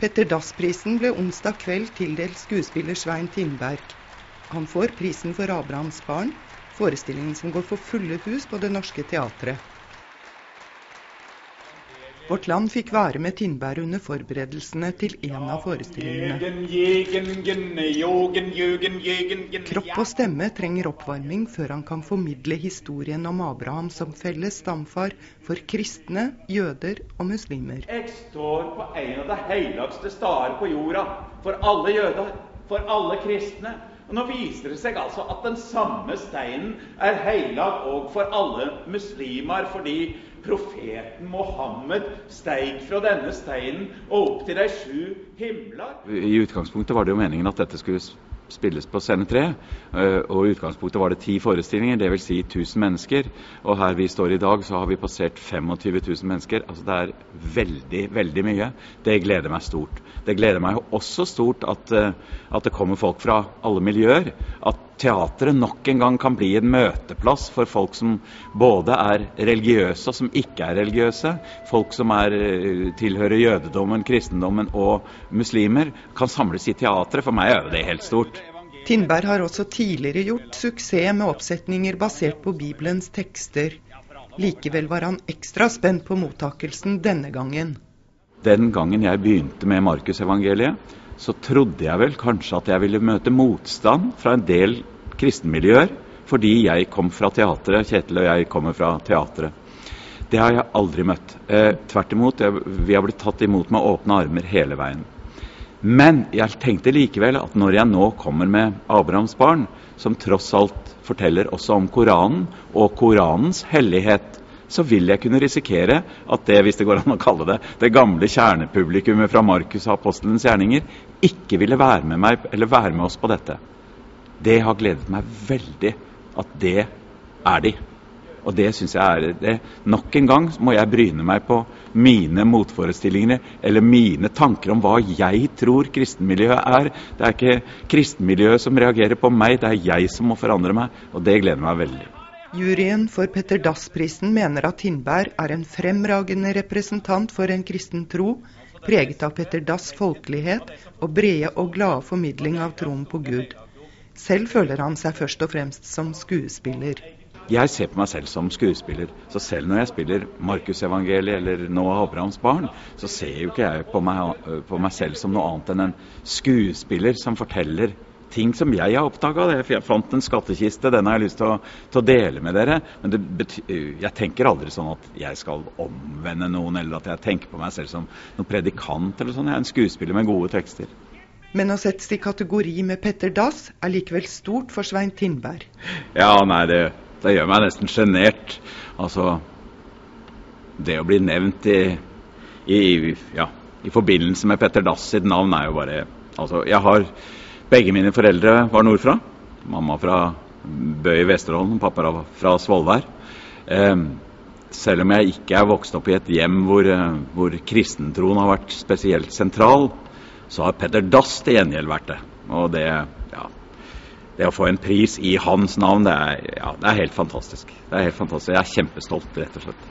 Petter Dass-prisen ble onsdag kveld tildelt skuespiller Svein Tindberg. Han får prisen for 'Abrahams barn', forestillingen som går for fulle hus på Det Norske Teatret. Vårt Land fikk være med Tindberg under forberedelsene til en av forestillingene. Kropp og stemme trenger oppvarming før han kan formidle historien om Abraham som felles stamfar for kristne, jøder og muslimer. Jeg står på en av de helligste steder på jorda for alle jøder, for alle kristne. Og Nå viser det seg altså at den samme steinen er hellig òg for alle muslimer, fordi profeten Mohammed steig fra denne steinen og opp til de sju himler. I utgangspunktet var det jo meningen at dette skulle spilles på scene tre. eh, Og i utgangspunktet var det ti forestillinger, dvs. Si 1000 mennesker. Og her vi står i dag, så har vi passert 25 000 mennesker. Altså det er veldig, veldig mye. Det gleder meg stort. Det gleder meg også stort at, eh, at det kommer folk fra alle miljøer. At teatret nok en gang kan bli en møteplass for folk som både er religiøse og som ikke er religiøse. Folk som er, eh, tilhører jødedommen, kristendommen og muslimer, kan samles i teatret. For meg er det helt stort. Tindberg har også tidligere gjort suksess med oppsetninger basert på Bibelens tekster. Likevel var han ekstra spent på mottakelsen denne gangen. Den gangen jeg begynte med Markusevangeliet, så trodde jeg vel kanskje at jeg ville møte motstand fra en del kristenmiljøer, fordi jeg kom fra teatret. Kjetil og jeg kommer fra teatret. Det har jeg aldri møtt. Eh, tvert imot, vi har blitt tatt imot med åpne armer hele veien. Men jeg tenkte likevel at når jeg nå kommer med Abrahams barn, som tross alt forteller også om Koranen og Koranens hellighet, så vil jeg kunne risikere at det, hvis det går an å kalle det, det gamle kjernepublikummet fra Markus og apostelens gjerninger, ikke ville være med, meg, eller være med oss på dette. Det har gledet meg veldig at det er de. Og det syns jeg er det. Nok en gang må jeg bryne meg på mine motforestillinger eller mine tanker om hva jeg tror kristenmiljøet er. Det er ikke kristenmiljøet som reagerer på meg, det er jeg som må forandre meg. Og det gleder meg veldig. Juryen for Petter Dass-prisen mener at Tindberg er en fremragende representant for en kristen tro, preget av Petter Dass' folkelighet og brede og glade formidling av troen på Gud. Selv føler han seg først og fremst som skuespiller. Jeg ser på meg selv som skuespiller. Så selv når jeg spiller Markusevangeliet eller nå Abrahams barn, så ser jo ikke jeg på meg, på meg selv som noe annet enn en skuespiller som forteller ting som jeg har oppdaga. Jeg fant en skattkiste, den har jeg lyst til å, til å dele med dere. Men jeg tenker aldri sånn at jeg skal omvende noen, eller at jeg tenker på meg selv som noen predikant eller sånn. Jeg er en skuespiller med gode tekster. Men å settes i kategori med Petter Dass er likevel stort for Svein Tindberg. Ja, nei, det, det gjør meg nesten sjenert. Altså Det å bli nevnt i, i, ja, i forbindelse med Petter Dass sitt navn er jo bare Altså, jeg har Begge mine foreldre var nordfra. Mamma fra Bø i Vesterålen, pappa fra Svolvær. Eh, selv om jeg ikke er vokst opp i et hjem hvor, hvor kristentroen har vært spesielt sentral, så har Petter Dass til gjengjeld vært det. Og det, ja, det å få en pris i hans navn, det er, ja, det er helt fantastisk. Det er helt fantastisk. Jeg er kjempestolt, rett og slett.